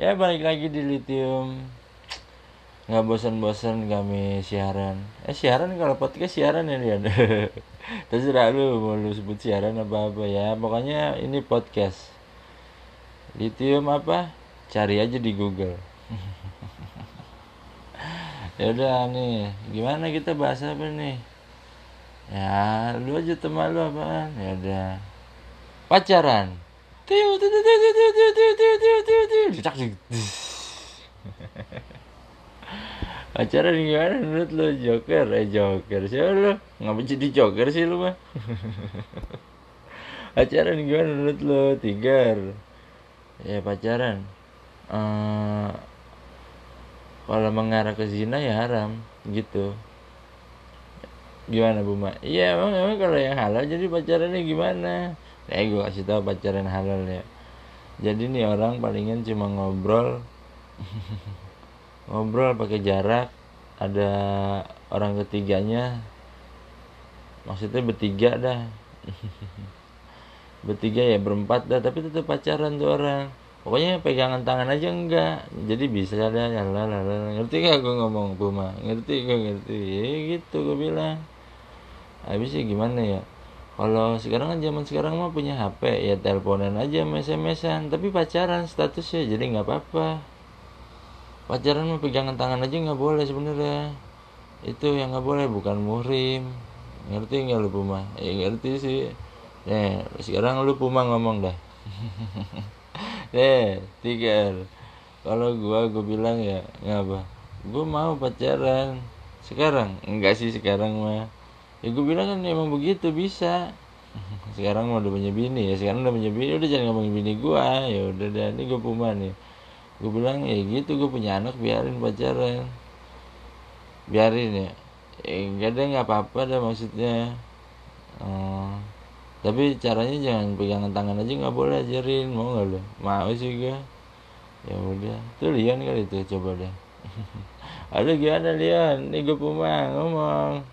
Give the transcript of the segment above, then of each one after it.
Ya balik lagi di lithium. Nggak bosan-bosan kami siaran. Eh siaran kalau podcast siaran ya dia. Terserah lu mau lu sebut siaran apa apa ya. Pokoknya ini podcast. Lithium apa? Cari aja di Google. ya udah nih, gimana kita bahas apa nih? Ya, lu aja teman lu apaan? Ya udah. Pacaran. Tiu tiu tiu tiu tiu tiu tiu tiu tiu tiu tiu. Pacaran gimana menurut lu Joker? Eh Joker siapa lu? Ngapa jadi Joker sih lu mah? pacaran gimana menurut lu Tiger? Ya pacaran. Eh kalau mengarah ke zina ya haram gitu gimana Bu Ma? Iya emang, emang kalau yang halal jadi pacarannya gimana? Eh gue kasih tau pacaran halal ya. Jadi nih orang palingan cuma ngobrol. Ngobrol pakai jarak. Ada orang ketiganya. Maksudnya bertiga dah. Bertiga ya berempat dah tapi tetap pacaran tuh orang. Pokoknya pegangan tangan aja enggak. Jadi bisa ada lalala ngerti gak gue ngomong Buma ngerti gue ngerti. Ya gitu gue bilang. Habisnya gimana ya kalau sekarang kan zaman sekarang mah punya HP ya teleponan aja SMS-an tapi pacaran statusnya jadi nggak apa-apa. Pacaran mah pegangan tangan aja nggak boleh sebenarnya. Itu yang nggak boleh bukan muhrim. Ngerti nggak lu Puma? Ya ngerti sih. Nih sekarang lu Puma ngomong dah. Nih, tiga Kalau gua gua bilang ya, ngapa? Gua mau pacaran. Sekarang? Enggak sih sekarang mah. Ya gua bilang kan emang begitu bisa. Sekarang mah udah punya bini ya, sekarang udah punya bini, udah jangan ngomongin bini gua. Ya udah dah, ini gua puma nih. Gua bilang ya gitu, gua punya anak biarin pacaran. Biarin ya. Eh, enggak ada nggak apa-apa dah maksudnya. Oh, tapi caranya jangan pegangan tangan aja nggak boleh ajarin mau nggak lo mau sih gue ya udah tuh Lian kali itu coba deh ada gimana Lian ini gue puma ngomong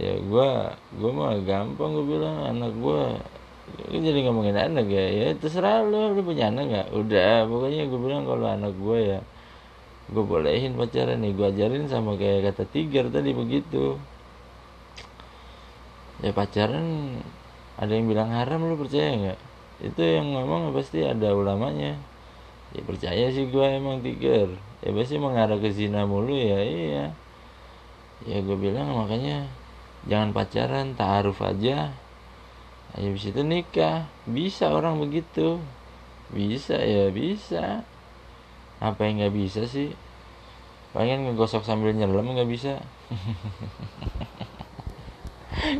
ya gue gue mah gampang gue bilang anak gue gue jadi ngomongin anak ya? Ya terserah lo lo punya anak nggak? Udah pokoknya gue bilang kalau anak gue ya gue bolehin pacaran nih. Gue ajarin sama kayak kata tiger tadi begitu. Ya pacaran ada yang bilang haram lu percaya nggak? Itu yang ngomong pasti ada ulamanya. Ya percaya sih gue emang tiger. Ya pasti mengarah ke zina mulu ya iya ya gue bilang makanya jangan pacaran taaruf aja. Habis itu nikah. Bisa orang begitu. Bisa ya bisa. Apa yang nggak bisa sih? Pengen ngegosok sambil nyelam nggak bisa.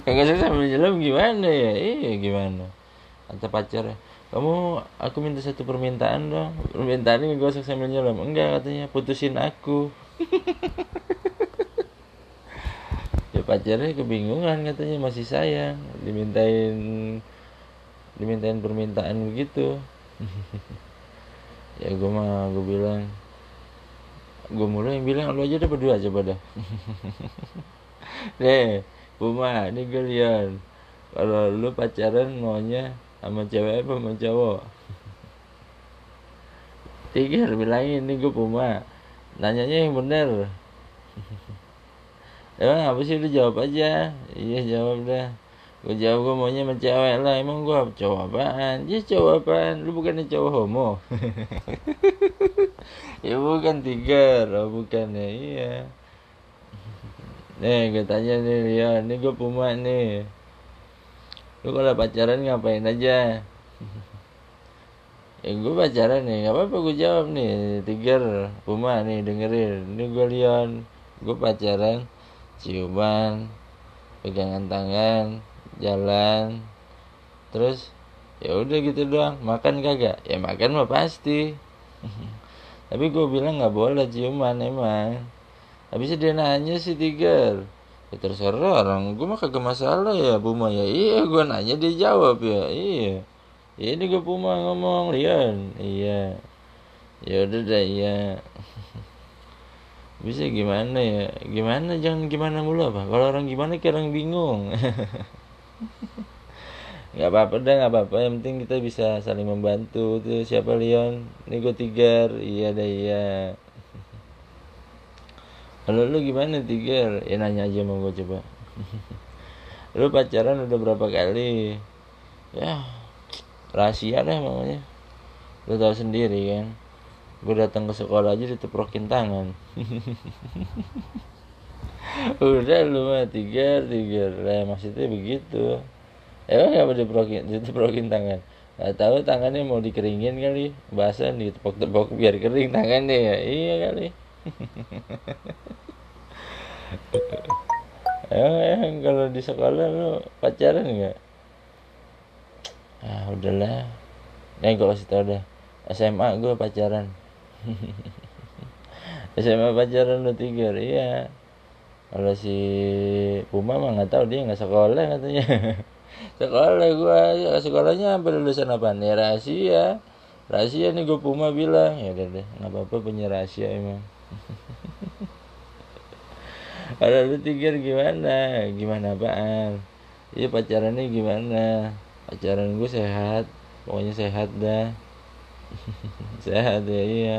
Saya sambil nyelam gimana ya? Iya gimana? Kata pacar. Kamu aku minta satu permintaan dong. Permintaannya ngegosok sambil nyelam. Enggak katanya putusin aku ya pacarnya kebingungan katanya masih sayang. Dimintain dimintain permintaan begitu. Ya gue mah gue bilang gue mulai yang bilang lu aja udah berdua coba dah. Deh Buma, ini gue lihat. Kalau lu pacaran maunya sama cewek apa sama cowok? Tiga bilangin ini gue Puma. Nanyanya yang bener emang apa sih lu jawab aja? Iya jawab dah. Gue jawab gue maunya sama cewek lah. Emang gue cowok apaan? Ya cowok apaan? Lu bukannya cowok homo? Ya bukan tiga oh bukan ya iya. Nih gue tanya nih Lian, ini gue Puma nih. Lu kalau pacaran ngapain aja? ya gue pacaran nih, gak apa-apa gue jawab nih. Tiger, Puma nih dengerin. Ini gue Lian, gue pacaran Ciuman, pegangan tangan, jalan Terus ya udah gitu doang, makan kagak? Ya makan mah pasti. Tapi gue bilang gak boleh ciuman emang. Habisnya dia nanya si Tiger. Ya terserah orang. Gue mah kagak masalah ya Puma. Ya Iya gue nanya dia jawab ya. Iya. Ya ini gue Puma ngomong Lian. Iya. Ya udah dah iya Bisa gimana ya? Gimana? Jangan gimana mulu apa Kalau orang gimana kayak orang bingung. Nggak apa-apa dah nggak apa-apa. Yang penting kita bisa saling membantu. Tuh siapa Leon? Ini gue tigar iya dah iya. Kalau lu gimana tigar ya nanya aja mau gue coba. Lu pacaran udah berapa kali? Ya rahasia deh mamanya lu tahu sendiri kan gue datang ke sekolah aja diteprokin tangan. Udah lu mah tiga tiga lah maksudnya begitu. Emang apa diteprokin diteprokin tangan? Gak tahu tangannya mau dikeringin kali. Basah ditepok-tepok biar kering tangannya. Ya iya kali. Emang, emang kalau di sekolah lu pacaran nggak? Ah udahlah. Nih gue kasih tau dah SMA gue pacaran SMA pacaran udah tiga iya. Kalau si Puma mah nggak tahu dia nggak sekolah katanya. Sekolah gue sekolahnya sampai lulusan apa? Nih rahasia. Rahasia nih gue Puma bilang. Ya udah deh nggak apa-apa punya rahasia emang. Kalau lu tiga gimana? Gimana apaan? Iya pacarannya gimana? Pacaran gue sehat pokoknya sehat dah sehat ya iya.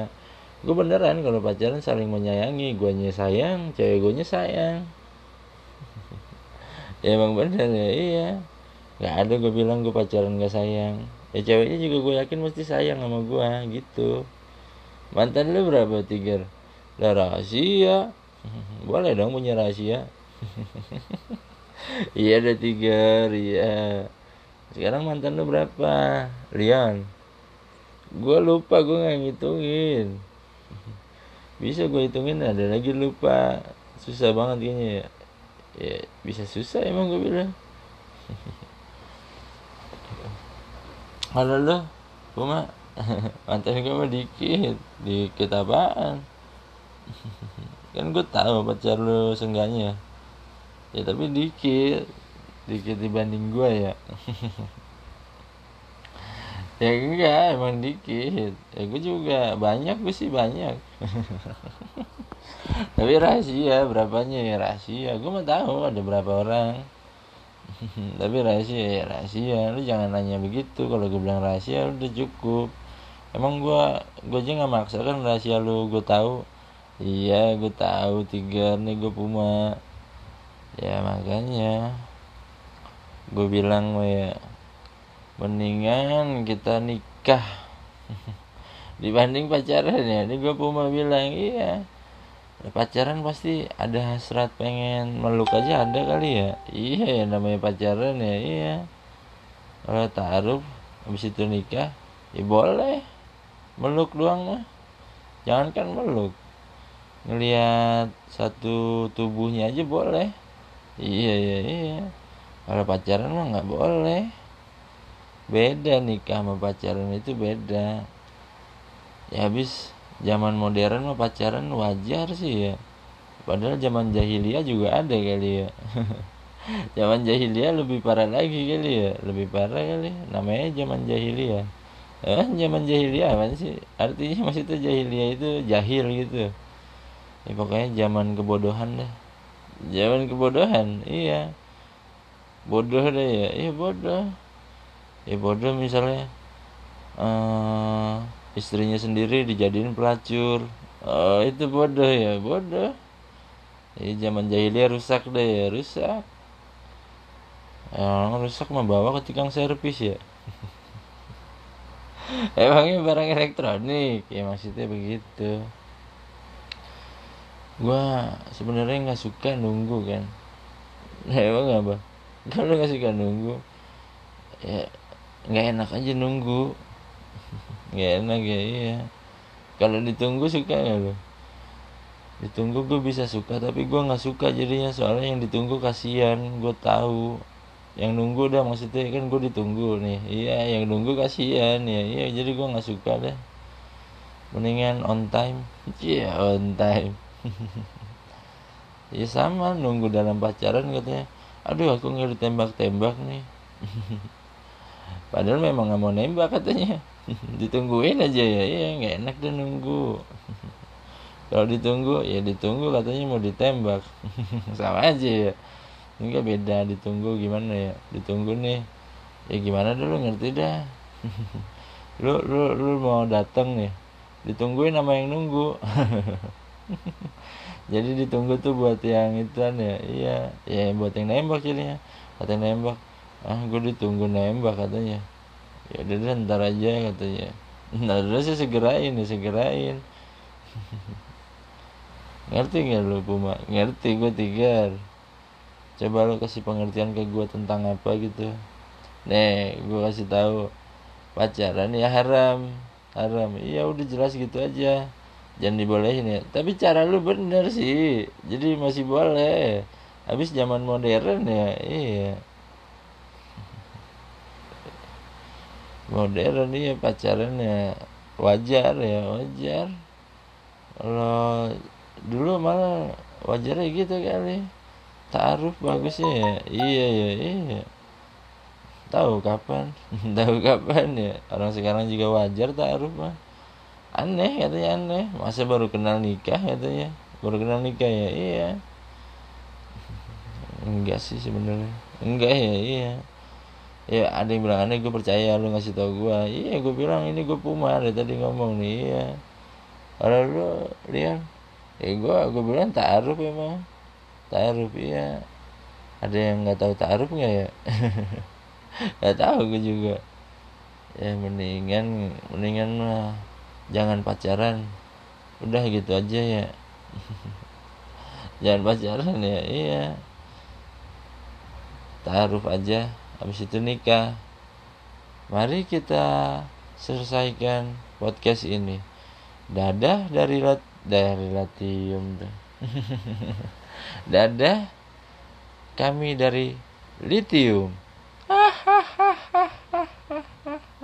Gue beneran kalau pacaran saling menyayangi. Gue sayang cewek gue sayang. Ya emang bener ya iya. Nggak ada gue bilang gue pacaran gak sayang. Ya ceweknya juga gue yakin mesti sayang sama gue gitu. Mantan lu berapa tiga lah rahasia. Boleh dong punya rahasia. Iya ada tiga iya. Sekarang mantan lu berapa? Rian gue lupa gue nggak ngitungin. Bisa gue hitungin ada lagi lupa. Susah banget kayaknya ya. Ya bisa susah emang gue bilang. Kalau lo gue mah mantan gue mah dikit. Dikit apaan? Kan gue tahu pacar lo sengganya ya tapi dikit. Dikit dibanding gue ya ya enggak emang dikit. Ya gue juga banyak gue sih banyak. Tapi rahasia berapanya ya rahasia. Gue mah tahu ada berapa orang. Tapi rahasia ya rahasia. Lu jangan nanya begitu. Kalau gue bilang rahasia udah cukup. Emang gue gue aja nggak maksa kan rahasia lu. Gue tahu. Iya gue tahu tiga nih gue puma. Ya makanya. Gue bilang ya mendingan kita nikah. Dibanding pacaran ya. Ini gue puma bilang iya. Pacaran pasti ada hasrat pengen meluk aja ada kali ya. Iya ya namanya pacaran ya iya. Kalau taruh habis itu nikah ya boleh. Meluk doang mah jangan kan meluk. Ngelihat satu tubuhnya aja boleh. Iya iya iya. Kalau pacaran mah nggak boleh beda nikah sama pacaran itu beda. Ya habis zaman modern mah pacaran wajar sih ya. Padahal zaman jahiliyah juga ada kali ya. Zaman jahiliyah lebih parah lagi kali ya. Lebih parah kali. Namanya zaman jahiliyah. Eh zaman jahiliyah apa sih? Artinya maksudnya jahiliyah itu jahil gitu. Ya pokoknya zaman kebodohan dah. Zaman kebodohan iya. Bodoh deh ya. Iya bodoh ya bodoh misalnya uh, istrinya sendiri dijadiin pelacur. Oh itu bodoh ya bodoh. Ya zaman jahiliyah rusak deh ya rusak. Orang rusak membawa ke tukang servis ya. Emangnya barang elektronik? Ya maksudnya begitu. Gua sebenarnya nggak suka nunggu kan. Emang apa? Kalau nggak suka nunggu? Ya nggak enak aja nunggu. Nggak enak ya iya. Kalau ditunggu suka nggak lo ditunggu gue bisa suka tapi gue nggak suka jadinya. Soalnya yang ditunggu kasihan gue tahu. Yang nunggu dah maksudnya kan gue ditunggu nih. Iya yang nunggu kasihan ya. Iya jadi gue nggak suka deh. Mendingan on time. Iya yeah, on time. Ya sama nunggu dalam pacaran katanya. Aduh aku nggak ditembak-tembak nih padahal memang nggak mau nembak katanya. Ditungguin aja ya iya nggak enak deh nunggu. Kalau ditunggu ya ditunggu katanya mau ditembak. Sama aja ya. Enggak beda ditunggu gimana ya? Ditunggu nih. Ya gimana dulu ngerti dah. Lu lu lu mau datang nih. Ditungguin sama yang nunggu. Jadi ditunggu tuh buat yang itu ya. Iya ya buat yang nembak jadinya. Kata yang nembak ah gue ditunggu nembak katanya. Ya udah deh ntar aja katanya. Nah udah sih segerain ya segerain. Ngerti nggak lu Puma ngerti gue tiga coba lu kasih pengertian ke gue tentang apa gitu. Nih gue kasih tahu. Pacaran ya haram. Haram. Iya udah jelas gitu aja. Jangan dibolehin ya. Tapi cara lu bener sih. Jadi masih boleh. Habis zaman modern ya iya modern iya pacaran ya wajar ya wajar. Kalau dulu malah wajarnya gitu kali. Taruh bagusnya ya. Iya iya iya. Tahu kapan? Tahu kapan ya. Orang sekarang juga wajar taruh mah. Aneh katanya aneh. Masa baru kenal nikah katanya. Baru kenal nikah ya iya. Enggak sih sebenarnya. Enggak ya iya ya ada yang bilang aneh gue percaya lu ngasih tau gue iya gue bilang ini gue puma dari tadi ngomong nih iya. Kalau lu lihat ya gue gue bilang taruh emang. Taruh iya. Ada yang nggak tahu taruh nggak ya? Nggak tahu gue juga. Ya mendingan mendingan mah jangan pacaran. Udah gitu aja ya. Jangan pacaran ya iya. Taruh aja habis itu nikah. Mari kita selesaikan podcast ini. Dadah dari lat dari latium. Dadah kami dari litium